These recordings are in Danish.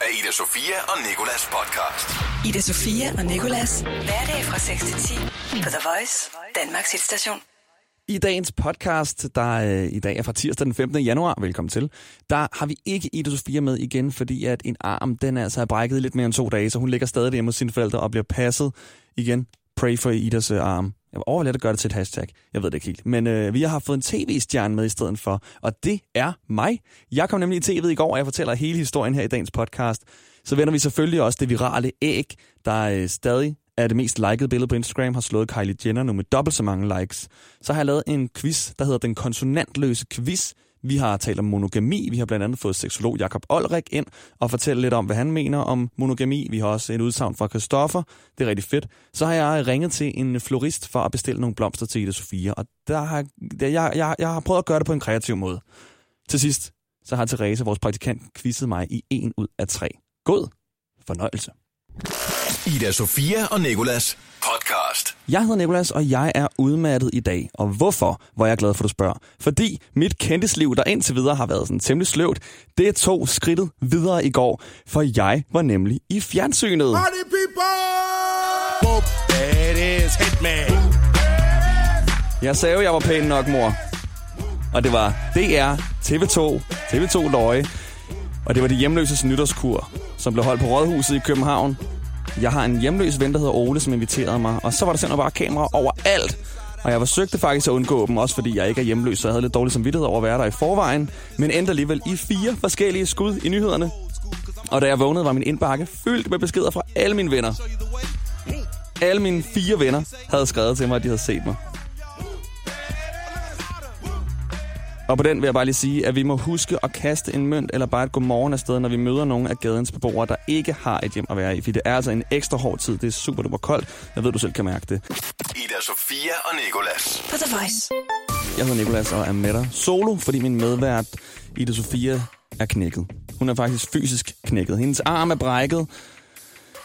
af Ida Sofia og Nikolas podcast. Ida Sofia og Nikolas. Hverdag fra 6 til 10 på The Voice, Danmarks hitstation. I dagens podcast, der øh, i dag er fra tirsdag den 15. januar, velkommen til, der har vi ikke Ida Sofia med igen, fordi at en arm, den er altså brækket i lidt mere end to dage, så hun ligger stadig hjemme hos sine forældre og bliver passet igen. Pray for Idas øh, arm. Jeg vil overveje at gøre det til et hashtag. Jeg ved det ikke helt. Men øh, vi har fået en tv-stjerne med i stedet for, og det er mig. Jeg kom nemlig i tv i går, og jeg fortæller hele historien her i dagens podcast. Så vender vi selvfølgelig også det virale æg, der øh, stadig er det mest likede billede på Instagram, har slået Kylie Jenner nu med dobbelt så mange likes. Så har jeg lavet en quiz, der hedder Den Konsonantløse Quiz. Vi har talt om monogami. Vi har blandt andet fået seksolog Jakob Olrik ind og fortælle lidt om, hvad han mener om monogami. Vi har også et udsagn fra Christoffer. Det er rigtig fedt. Så har jeg ringet til en florist for at bestille nogle blomster til Ida Sofia. Og der har, jeg, jeg, jeg har prøvet at gøre det på en kreativ måde. Til sidst, så har Therese, vores praktikant, quizzet mig i en ud af tre. God fornøjelse. Ida Sofia og Nikolas podcast. Jeg hedder Nikolas, og jeg er udmattet i dag. Og hvorfor, hvor jeg er glad for, at du spørger? Fordi mit kendtisliv, der indtil videre har været sådan temmelig sløvt, det tog skridtet videre i går, for jeg var nemlig i fjernsynet. Party people! Whoop, there it is, Hitman. Jeg sagde jo, jeg var pæn nok, mor. Og det var DR, TV2, TV2 Løje. Og det var de hjemløses nytårskur, som blev holdt på Rådhuset i København. Jeg har en hjemløs ven, der hedder Ole, som inviterede mig. Og så var der simpelthen bare kamera overalt. Og jeg forsøgte faktisk at undgå dem, også fordi jeg ikke er hjemløs, så jeg havde lidt dårlig samvittighed over at være der i forvejen. Men endte alligevel i fire forskellige skud i nyhederne. Og da jeg vågnede, var min indbakke fyldt med beskeder fra alle mine venner. Alle mine fire venner havde skrevet til mig, at de havde set mig. Og på den vil jeg bare lige sige, at vi må huske at kaste en mønt eller bare et godmorgen afsted, når vi møder nogle af gadens beboere, der ikke har et hjem at være i. For det er altså en ekstra hård tid. Det er super duper koldt. Jeg ved, du selv kan mærke det. Ida Sofia og Nikolas. På The Voice. Jeg hedder Nikolas og er med dig solo, fordi min medvært Ida Sofia er knækket. Hun er faktisk fysisk knækket. Hendes arm er brækket.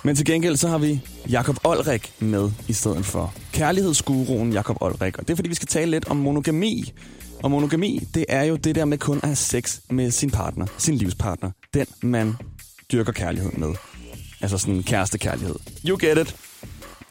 Men til gengæld så har vi Jakob Olrik med i stedet for. Kærlighedsguruen Jakob Olrik. Og det er fordi, vi skal tale lidt om monogami. Og monogami, det er jo det der med kun at have sex med sin partner, sin livspartner. Den, man dyrker kærlighed med. Altså sådan kærestekærlighed. You get it.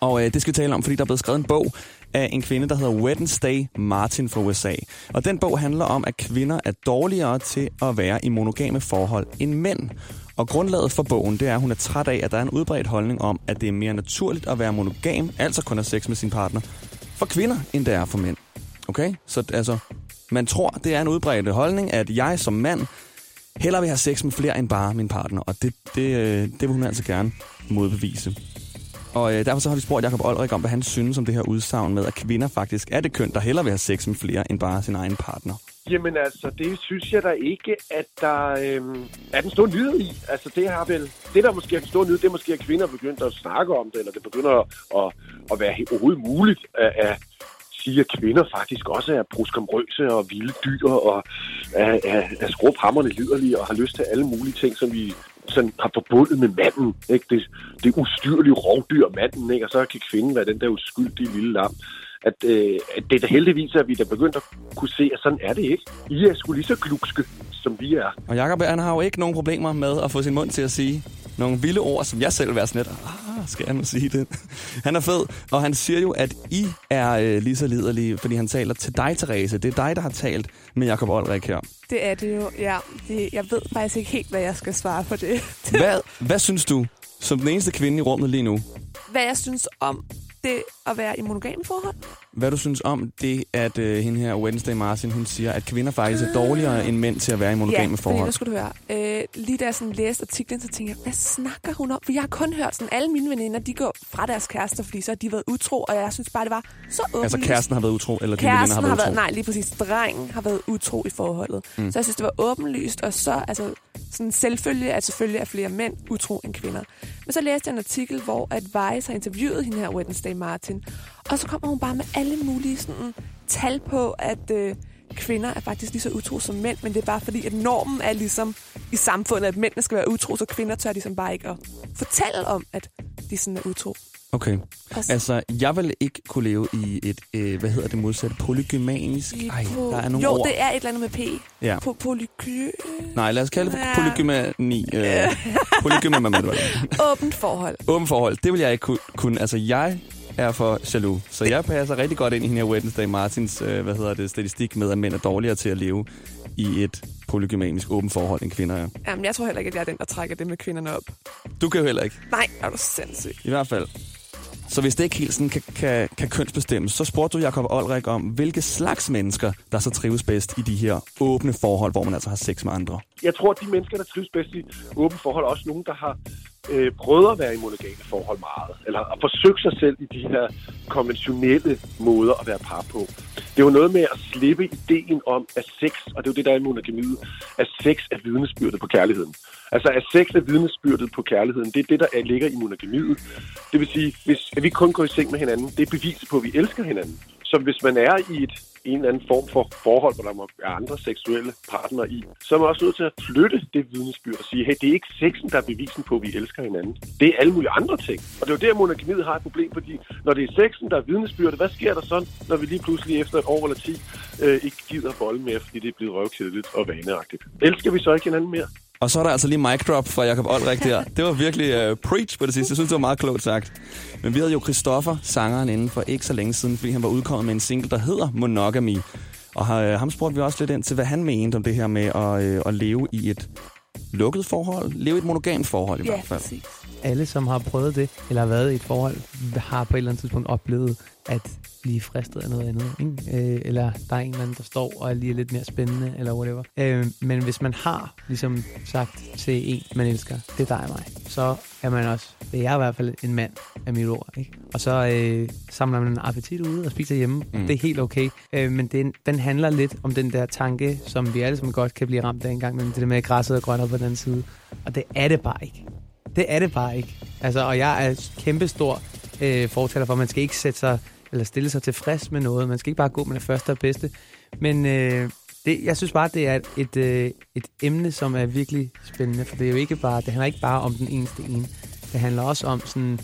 Og øh, det skal vi tale om, fordi der er blevet skrevet en bog af en kvinde, der hedder Wednesday Martin fra USA. Og den bog handler om, at kvinder er dårligere til at være i monogame forhold end mænd. Og grundlaget for bogen, det er, at hun er træt af, at der er en udbredt holdning om, at det er mere naturligt at være monogam, altså kun have sex med sin partner, for kvinder, end det er for mænd. Okay? Så altså, man tror, det er en udbredt holdning, at jeg som mand hellere vil have sex med flere end bare min partner. Og det, det, øh, det vil hun altså gerne modbevise. Og øh, derfor så har vi spurgt Jacob Olrik om, hvad han synes om det her udsagn med, at kvinder faktisk er det køn, der hellere vil have sex med flere end bare sin egen partner. Jamen altså, det synes jeg da ikke, at der øhm, er den store nyhed i. Altså det har vel, det der måske er den store nyhed, det er måske, at kvinder begyndt at snakke om det, eller det begynder at, at, at være overhovedet muligt at, at sige, at kvinder faktisk også er bruskomrøse og vilde dyr, og er, er, er skråprammerne liderlige, og har lyst til alle mulige ting, som vi sådan har forbundet med manden. Ikke? Det, det ustyrlige rovdyr manden, ikke? og så kan kvinden være den der uskyldige lille lam at, øh, at det er da heldigvis, at vi da begyndt at kunne se, at sådan er det ikke. I er sgu lige så glukske, som vi er. Og Jacob, han har jo ikke nogen problemer med at få sin mund til at sige nogle vilde ord, som jeg selv vil være sådan lidt, ah, skal jeg nu sige det? Han er fed, og han siger jo, at I er øh, lige så liderlige, fordi han taler til dig, Therese. Det er dig, der har talt med Jacob Olrik her. Det er det jo, ja. Det, jeg ved faktisk ikke helt, hvad jeg skal svare på det. Hvad, hvad synes du, som den eneste kvinde i rummet lige nu, hvad jeg synes om det at være i monogame forhold? hvad du synes om det, at øh, hende her, Wednesday Martin, hun siger, at kvinder faktisk er dårligere end mænd til at være i monogame ja, forhold? nu skulle du høre. Øh, lige da jeg sådan læste artiklen, så tænkte jeg, hvad snakker hun om? For jeg har kun hørt sådan, alle mine veninder, de går fra deres kærester, fordi så har de været utro, og jeg synes bare, det var så åbenlyst. Altså kæresten har været utro, eller dine venner Kæresten har har været været, utro? nej, lige præcis, drengen har været utro i forholdet. Mm. Så jeg synes, det var åbenlyst, og så, altså, sådan selvfølge, at selvfølgelig er flere mænd utro end kvinder. Men så læste jeg en artikel, hvor at Vice har interviewet hende her, Wednesday Martin, og så kommer hun bare med alle mulige sådan, tal på, at øh, kvinder er faktisk lige så utro som mænd, men det er bare fordi, at normen er ligesom i samfundet, at mændene skal være utro, så kvinder tør ligesom bare ikke at fortælle om, at de sådan er utro. Okay. Og så- Altså, jeg vil ikke kunne leve i et, øh, hvad hedder det modsatte, polygymanisk? Ej, der er nogle jo, ord. det er et eller andet med P. Ja. Po- polyky... Nej, lad os kalde det Ja. polygymani. Øh, polygymani. Åbent forhold. Åben forhold, det vil jeg ikke kunne. Altså, jeg er for jaloux, så jeg passer rigtig godt ind i den her Wednesday Martins, øh, hvad hedder det, statistik med, at mænd er dårligere til at leve i et polygymanisk åbent forhold, end kvinder er. Jamen, jeg tror heller ikke, at jeg er den, der trækker det med kvinderne op. Du kan jo heller ikke, Nej, er du sindssyg. i hvert fald. Så hvis det ikke helt sådan kan, kan, kan kønsbestemmes, så spurgte du Jacob Olrik om, hvilke slags mennesker, der så trives bedst i de her åbne forhold, hvor man altså har sex med andre. Jeg tror, at de mennesker, der trives bedst i åbent forhold, er også nogen, der har øh, prøvet at være i monogame forhold meget, eller at forsøge sig selv i de her konventionelle måder at være par på. Det er jo noget med at slippe ideen om, at sex, og det er jo det, der er i monogamiet, at sex er vidnesbyrdet på kærligheden. Altså, at sex er vidnesbyrdet på kærligheden. Det er det, der er, ligger i monogamiet. Det vil sige, hvis at vi kun går i seng med hinanden, det er bevis på, at vi elsker hinanden. Så hvis man er i et, en eller anden form for forhold, hvor der må være andre seksuelle partnere i, så er man også nødt til at flytte det vidnesbyrd og sige, hey, det er ikke sexen, der er bevisen på, at vi elsker hinanden. Det er alle mulige andre ting. Og det er jo der, monogamiet har et problem, fordi når det er sexen, der er vidnesbyrdet, hvad sker der så, når vi lige pludselig efter et år eller ti øh, ikke gider bolle mere, fordi det er blevet røvkedeligt og vaneagtigt? Elsker vi så ikke hinanden mere? Og så er der altså lige mic drop fra Jacob Olrik der. Det var virkelig uh, preach på det sidste. Jeg synes, det var meget klogt sagt. Men vi havde jo Christoffer, sangeren, inden for ikke så længe siden, fordi han var udkommet med en single, der hedder Monogamy. Og uh, ham spurgte vi også lidt ind til, hvad han mente om det her med at, uh, at leve i et lukket forhold. Leve i et monogamt forhold i Ja, hvert fald. præcis. alle, som har prøvet det, eller har været i et forhold, har på et eller andet tidspunkt oplevet at blive fristet af noget andet. Ikke? Øh, eller der er en eller anden, der står og er lige lidt mere spændende, eller whatever. Øh, men hvis man har ligesom sagt til en, man elsker, det er dig og mig, så er man også, jeg er i hvert fald en mand af mit ord. Ikke? Og så øh, samler man en appetit ude og spiser hjemme. Mm. Det er helt okay. Øh, men den, den handler lidt om den der tanke, som vi alle sammen godt kan blive ramt af en gang, men det der med græsset er grønnere på den anden side. Og det er det bare ikke. Det er det bare ikke. Altså, og jeg er kæmpestor øh, fortaler for, at man skal ikke sætte sig eller stille sig tilfreds med noget. Man skal ikke bare gå med det første og bedste. Men øh, det, jeg synes bare, det er et, et, øh, et emne, som er virkelig spændende, for det er jo ikke bare, det handler ikke bare om den eneste ene. Det handler også om sådan,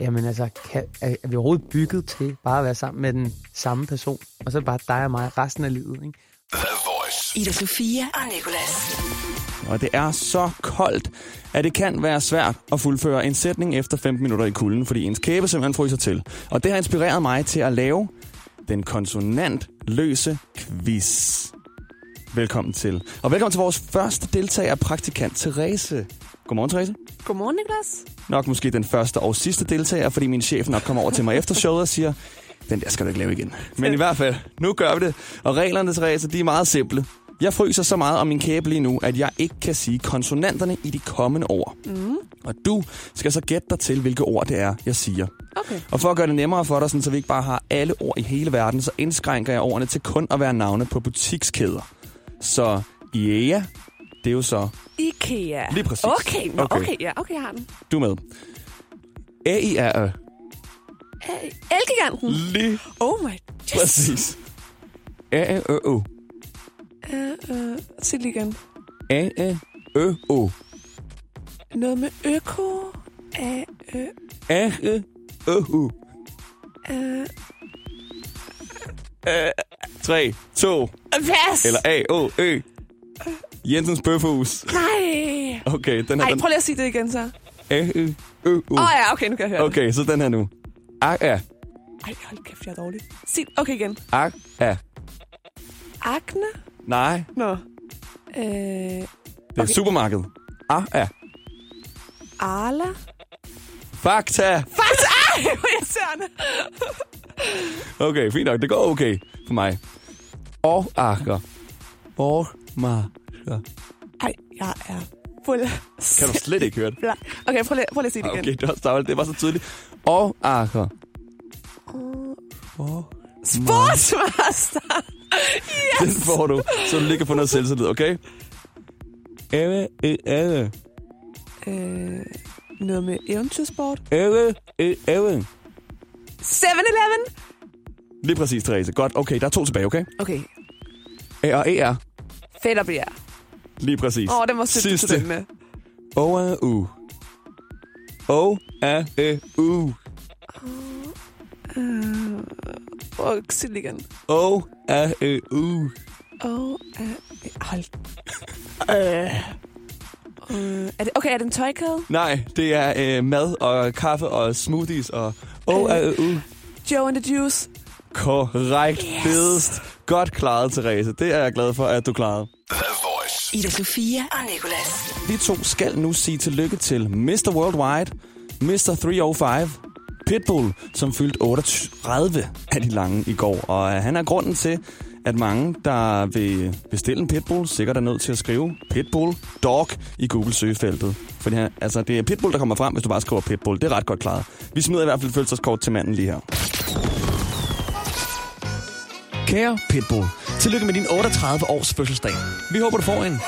jamen altså, kan, er, er vi overhovedet bygget til bare at være sammen med den samme person? Og så bare dig og mig resten af livet, ikke? Ida Sofia og Nicolas. Og det er så koldt, at det kan være svært at fuldføre en sætning efter 15 minutter i kulden, fordi ens kæbe simpelthen fryser til. Og det har inspireret mig til at lave den konsonantløse quiz. Velkommen til. Og velkommen til vores første deltager, praktikant Therese. Godmorgen, Therese. Godmorgen, Niklas. Nok måske den første og sidste deltager, fordi min chef nok kommer over til mig efter showet og siger, den der skal du ikke lave igen. Men i hvert fald, nu gør vi det. Og reglerne, Therese, de er meget simple. Jeg fryser så meget om min kæbe lige nu, at jeg ikke kan sige konsonanterne i de kommende ord. Mm. Og du skal så gætte dig til, hvilke ord det er, jeg siger. Okay. Og for at gøre det nemmere for dig, sådan, så vi ikke bare har alle ord i hele verden, så indskrænker jeg ordene til kun at være navne på butikskæder. Så IEA, det er jo så IKEA. Lige præcis. Okay, Okay. okay. ja, okay, jeg har den. du er med. A-I-R-E. Hey, Elgiganten. Lige Oh my, yes. præcis. A-A-Ø-O. Uh, uh, sig lige igen. A-A-Ø-O. Noget med øko. A, ø, A-A-Ø-O. uh, 3, 2, Pas! eller A-O-Ø. Jensens Bøfhus. Nej. Okay, den her, Ej, den. prøv lige at sige det igen så. A-Ø-O. Åh oh, ja, okay, nu kan jeg høre. Okay, så den her nu. A-A. Ej, hold kæft, jeg er dårlig. Sig, okay igen. A-A. Akne? Nej, Nå. Øh, det er Okay. supermarked. A-A. Arla? Fakta. Faktisk, ej, hvor irriterende. Okay, fint nok. Det går okay for mig. Og akker. Og marker. Ej, jeg er fuld. Kan du slet ikke høre det? Okay, prøv lige, prøv lige at sige det igen. Okay, det var, stavlet. det var så tydeligt. Og akker. Og Sportsmaster! Den får du, så du kan få noget selvtillid, okay? Eve, e, eve. øh, noget med eventyrsport. Eve, e, eve. 7-Eleven! Lige præcis, Therese. Godt, okay, der er to tilbage, okay? Okay, A og E er. fedt og bjerg. Lige præcis. Åh, oh, den var sødt den med. O, A, U. O, A, E, U. Øh, og sig det igen. O, A, Ø, U. Og, øh, hold. øh, øh, er det, okay, er det en tøjkæde? Nej, det er øh, mad og kaffe og smoothies og O, A, Ø, U. Joe and the Juice. Korrekt. Yes. Bedst. Godt klaret, Therese. Det er jeg glad for, at du klarede. Ida Sofia og Nicolas. Vi to skal nu sige tillykke til Mr. Worldwide, Mr. 305, Pitbull, som fyldte 38 af de lange i går. Og øh, han er grunden til, at mange, der vil bestille en Pitbull, sikkert er nødt til at skrive Pitbull Dog i Google-søgefeltet. Fordi her, altså, det er Pitbull, der kommer frem, hvis du bare skriver Pitbull. Det er ret godt klaret. Vi smider i hvert fald følelseskort til manden lige her. Kære Pitbull, tillykke med din 38 års fødselsdag. Vi håber, du får en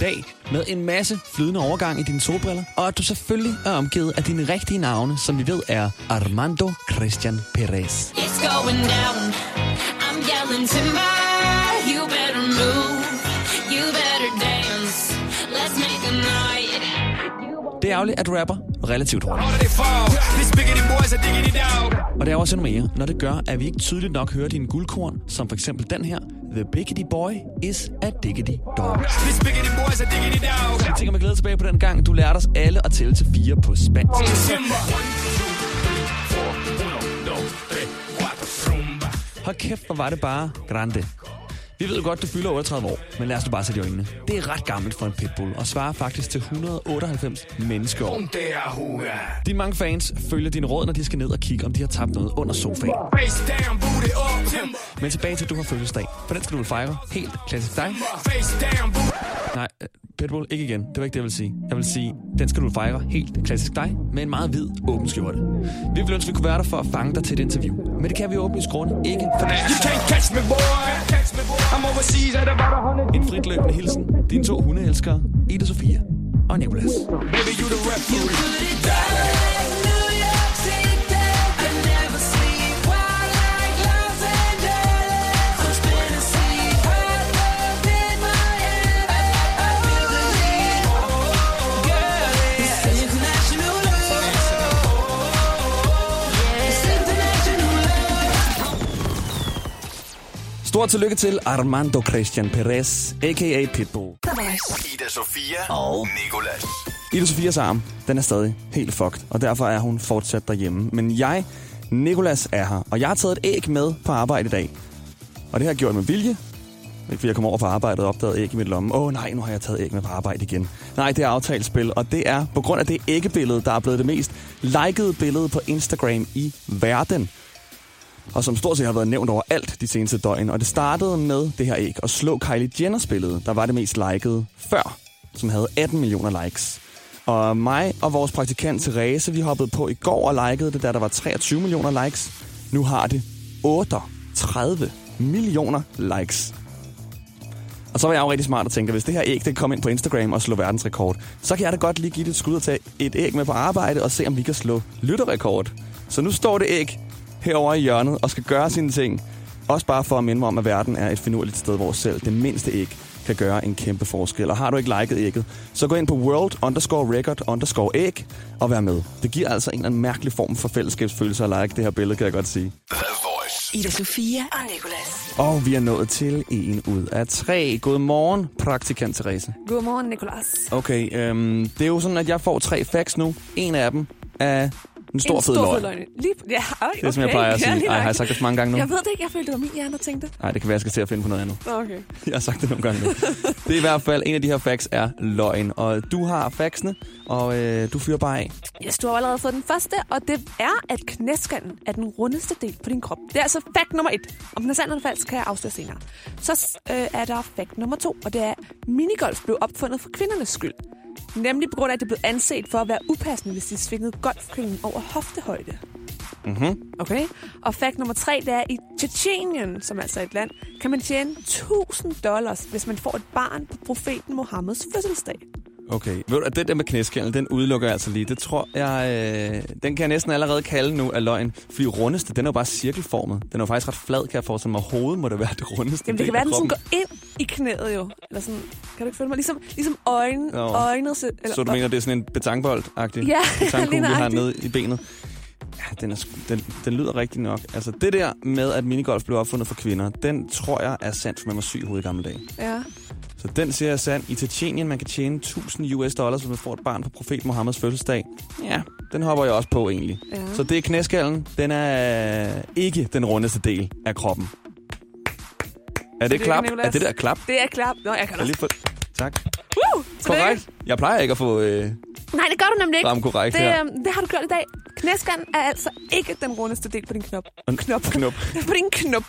dag med en masse flydende overgang i dine solbriller, og at du selvfølgelig er omgivet af dine rigtige navne, som vi ved er Armando Christian Perez. It's going down. I'm yelling timber. You better move. Det er ærgerligt, at rapper relativt hurtigt. Og det er også endnu mere, når det gør, at vi ikke tydeligt nok hører dine guldkorn, som for eksempel den her. The Biggity Boy is a Diggity Dog. Jeg tænker mig glæde tilbage på den gang, du lærte os alle at tælle til fire på spansk. Hold kæft, hvor var det bare grande. Vi ved jo godt, du fylder 38 år, men lad os nu bare sætte i øjnene. Det er ret gammelt for en pitbull, og svarer faktisk til 198 menneskeår. De mange fans følger dine råd, når de skal ned og kigge, om de har tabt noget under sofaen. Men tilbage til, at du har fødselsdag. For den skal du vel fejre helt klassisk dig. Nej, øh, Pitbull, ikke igen. Det var ikke det, jeg vil sige. Jeg vil sige, den skal du fejre helt klassisk dig, med en meget hvid åben skjorte. Vi ville ønske, vi kunne være der for at fange dig til et interview. Men det kan vi åbne i grunde ikke, for det er en fritløbende hilsen. Dine to hundeelskere, Ida Sofia og Nicolas. Stort tillykke til Armando Christian Perez, a.k.a. Pitbull. Ida Sofia og Nicolas. Ida Sofias arm, den er stadig helt fucked, og derfor er hun fortsat derhjemme. Men jeg, Nikolas, er her, og jeg har taget et æg med på arbejde i dag. Og det har jeg gjort med vilje. Ikke fordi jeg kom over fra arbejdet og opdagede æg i mit lomme. Åh oh, nej, nu har jeg taget æg med på arbejde igen. Nej, det er aftalt spil, og det er på grund af det æggebillede, der er blevet det mest likede billede på Instagram i verden. Og som stort set har været nævnt over alt de seneste døgn. Og det startede med det her æg og slå Kylie Jenners billede, der var det mest likede før, som havde 18 millioner likes. Og mig og vores praktikant Therese, vi hoppede på i går og likede det, da der var 23 millioner likes. Nu har det 38 millioner likes. Og så var jeg jo rigtig smart og tænkte, at hvis det her æg det kom ind på Instagram og slå verdensrekord, så kan jeg da godt lige give det et skud og tage et æg med på arbejde og se, om vi kan slå lytterrekord. Så nu står det æg herovre i hjørnet og skal gøre sine ting. Også bare for at minde mig om, at verden er et finurligt sted, hvor selv det mindste æg kan gøre en kæmpe forskel. Og har du ikke liket ægget, så gå ind på world underscore record underscore æg og vær med. Det giver altså en eller anden mærkelig form for fællesskabsfølelse at like det her billede, kan jeg godt sige. Ida Sofia og Nicolas. Og vi er nået til en ud af tre. Godmorgen, praktikant Therese. Godmorgen, Nicolas. Okay, øhm, det er jo sådan, at jeg får tre facts nu. En af dem er en stor en fed stor løgn. fed løgn. Lige, ja, okay. Det er, som jeg plejer at sige. Ej, har jeg sagt det for mange gange nu? Jeg ved det ikke. Jeg følte, det var min hjerne, der tænkte. Nej, det kan være, jeg skal til at finde på noget andet. Okay. Jeg har sagt det nogle gange nu. Det er i hvert fald, en af de her facts er løgn. Og du har factsene, og øh, du fyrer bare af. Yes, du har allerede fået den første, og det er, at knæskallen er den rundeste del på din krop. Det er altså fact nummer et. Om den er sand eller falsk, kan jeg afsløre senere. Så øh, er der fact nummer to, og det er, at minigolf blev opfundet for kvindernes skyld. Nemlig på grund af, at det blev anset for at være upassende, hvis de svingede golfkøllen over hoftehøjde. Mm-hmm. Okay? Og fact nummer tre, det er, i Tjetjenien, som altså er et land, kan man tjene 1000 dollars, hvis man får et barn på profeten Mohammeds fødselsdag. Okay. Ved du, at det der med knæskælden, den udelukker jeg altså lige. Det tror jeg, øh, den kan jeg næsten allerede kalde nu af løgn. Fordi rundeste, den er jo bare cirkelformet. Den er jo faktisk ret flad, kan jeg forestille mig. Hovedet må det være det rundeste Jamen, det kan være, den sådan går ind i knæet jo. Eller sådan, kan du ikke følge mig? Ligesom, ligesom øjne, Nå. øjnet... Eller, Så du mener, det er sådan en betangbold-agtig Ja, betangkugle, vi har nede i benet? Den, er, den, den lyder rigtig nok. Altså, det der med, at minigolf blev opfundet for kvinder, den tror jeg er sandt, for man var syg i hovedet i gamle dage. Ja. Så den siger jeg sand. I Tjetjenien, man kan tjene 1000 US dollars, hvis man får et barn på profet Mohammeds fødselsdag. Ja, den hopper jeg også på egentlig. Ja. Så det er knæskallen. Den er ikke den rundeste del af kroppen. Er det Tillykke, klap? Er det der klap? Det er klap. Nå, jeg kan Jeg også. lige få... Tak. Woo! Korrekt. Jeg plejer ikke at få øh, Nej, det gør du nemlig ikke. ramme korrekt Det, her. øhm, det har du gjort i dag. Knæskan er altså ikke den rundeste del på din knop. Knop. Knop. på din knop.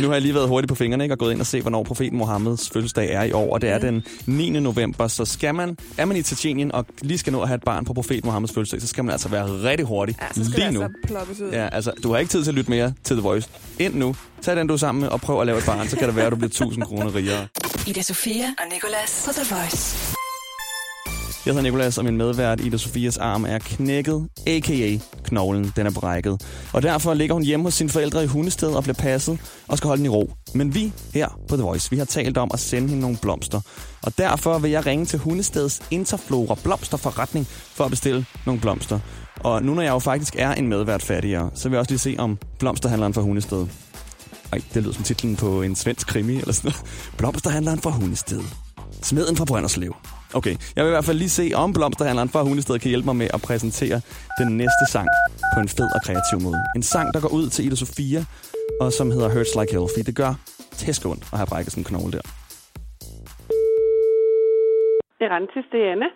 Nu har jeg lige været hurtigt på fingrene ikke, og gået ind og se, hvornår profeten Mohammeds fødselsdag er i år. Og det er den 9. november. Så skal man, er man i Tjetjenien og lige skal nå at have et barn på profeten Mohammeds fødselsdag, så skal man altså være rigtig hurtig Ja, så skal lige det nu. altså ud. Ja, altså, du har ikke tid til at lytte mere til The Voice. Ind nu. Tag den, du er sammen med, og prøv at lave et barn. Så kan det være, at du bliver 1000 kroner rigere. Ida Sofia og Nicolas på The Voice. Jeg hedder Nikolas, og min medvært Ida Sofias arm er knækket, a.k.a. knoglen, den er brækket. Og derfor ligger hun hjemme hos sine forældre i hundested og bliver passet og skal holde den i ro. Men vi her på The Voice, vi har talt om at sende hende nogle blomster. Og derfor vil jeg ringe til Hundesteds Interflora Blomsterforretning for at bestille nogle blomster. Og nu når jeg jo faktisk er en medvært fattigere, så vil jeg også lige se om blomsterhandleren fra Hundested. Ej, det lyder som titlen på en svensk krimi eller sådan noget. Blomsterhandleren fra Hundested. Smeden fra Brønderslev. Okay, jeg vil i hvert fald lige se, om blomsterhandleren fra Hundested kan hjælpe mig med at præsentere den næste sang på en fed og kreativ måde. En sang, der går ud til Ida Sofia, og som hedder Hurts Like Hell, fordi det gør tæsk ondt at have brækket sådan en knogle der. Erantis, det er Anne.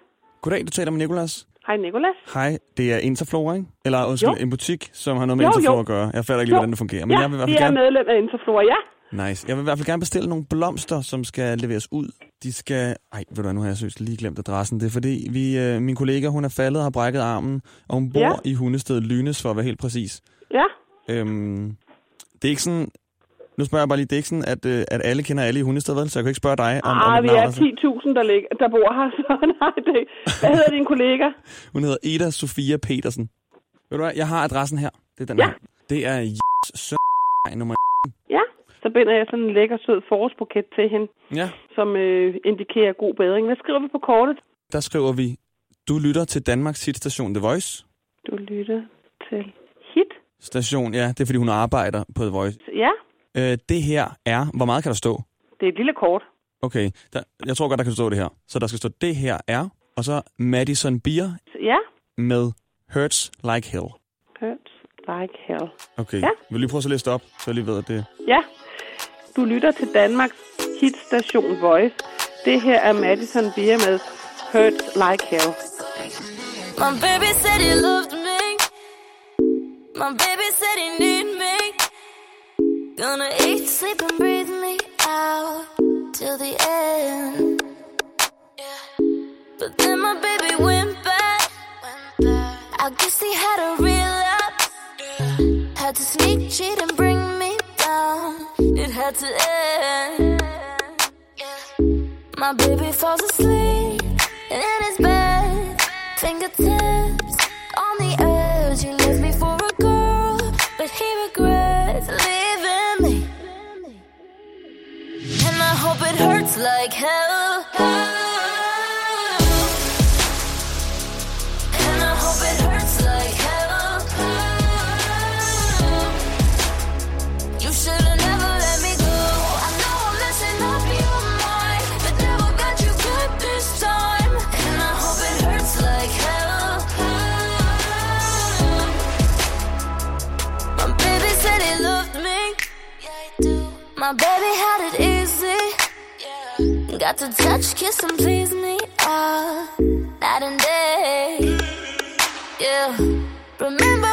Goddag, du taler med Nikolas. Hej, Nikolas. Hej, det er Interflora, ikke? Eller undskyld, Jo. en butik, som har noget med Jo, Interflora jo. at gøre. Jeg fatter ikke lige, Jo. hvordan det fungerer. Men ja, jeg vil i hvert vi fald er gerne... medlem af Interflora, ja. Nice. Jeg vil i hvert fald gerne bestille nogle blomster, som skal leveres ud. De skal... Ej, ved du hvad, nu har jeg seriøst lige glemt adressen. Det er fordi, vi, øh, min kollega, hun er faldet og har brækket armen, og hun bor Ja. i Hundested Lynes, for at være helt præcis. Ja, Øhm, det er ikke sådan... Nu spørger jeg bare lige, det er ikke sådan, at, øh, at alle kender alle i Hundested, vel? Så jeg kan ikke spørge dig om, ah, vi navn. er altså. 10.000, der, ligger, der bor her, så nej, det Hvad hedder din kollega? Hun hedder Ida Sofia Petersen. Ved du hvad, jeg har adressen her. Det er den Ja. her. Det er J- søn nummer... Ja, så binder jeg sådan en lækker, sød forårsbuket til hende, Ja, som øh, indikerer god bedring. Hvad skriver vi på kortet? der skriver vi, du lytter til Danmarks hitstation The Voice. Du lytter til hit. Station, ja, det er fordi, hun arbejder på The Voice. Ja, Øh, det her er... Hvor meget kan der stå? det er et lille kort. Okay, der, jeg tror godt, der kan stå det her. Så der skal stå, det her er, og så Madison Beer Ja, med Hurts Like Hell. hurts like hell. Okay, Ja. vil du lige prøve at læse det op, så jeg lige ved, at det... Ja, du lytter til Danmarks hitstation Voice. Det her er Madison Beer med Hurts Like Hell. My baby said he loved me. My baby said he need me. Gonna eat, sleep, and breathe me out till the end. But then my baby went back. I guess he had a relapse. Had to sneak, cheat, and bring me down. It had to end. My baby falls asleep in his bed, fingertips on the edge. He left me for a girl, but he regrets leaving me. And I hope it hurts like hell. My baby had it easy. Yeah. Got to touch, kiss, and please me. Ah, night and day. Yeah. Remember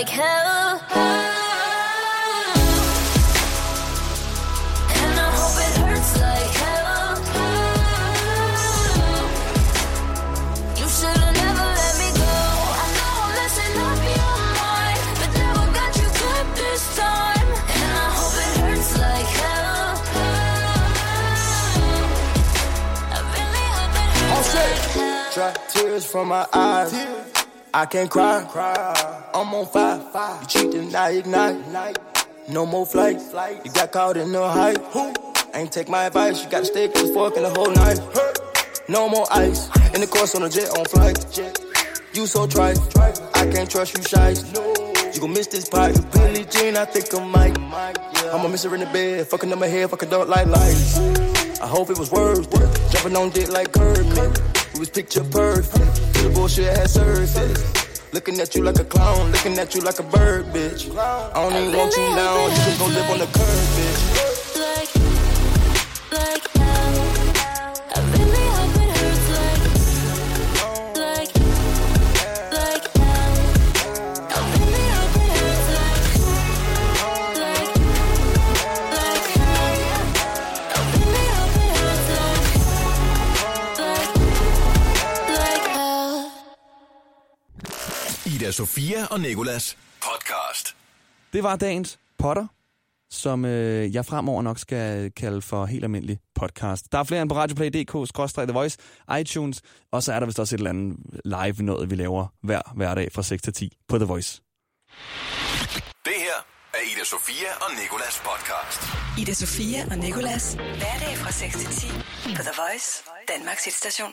like hell. And I hope it hurts like hell. You should have never let me go. I know I'm messing up your mind, but never got you good this time. And I hope it hurts like hell. I really hope tears from my eyes. Tears I can't cry. I'm on fire. You cheat and I ignite. No more flight. You got caught in the hype. Ain't take my advice. You gotta stay close fucking the whole night. No more ice. In the course on a jet on flight. You so trite. I can't trust you, shies. You gon' miss this pipe. Billie Jean, I think I might. I'ma miss her in the bed. Fucking up my head. Fucking don't like lights. I hope it was worth it. Jumping on dick like Kirby. It was picture perfect. The bullshit had surfaced. Looking at you like a clown, looking at you like a bird, bitch. I don't even want you now, you can go live on the curb, bitch. Like, like Ida Sofia og Nikolas podcast. Det var dagens potter, som øh, jeg fremover nok skal kalde for helt almindelig podcast. Der er flere end på radioplay.dk, The Voice, iTunes, og så er der vist også et eller andet live noget, vi laver hver hverdag fra 6 til 10 på The Voice. Det her er Ida Sofia og Nikolas podcast. Ida Sofia og Nikolas. Hverdag fra 6 til 10 på The Voice, Danmarks hitstation.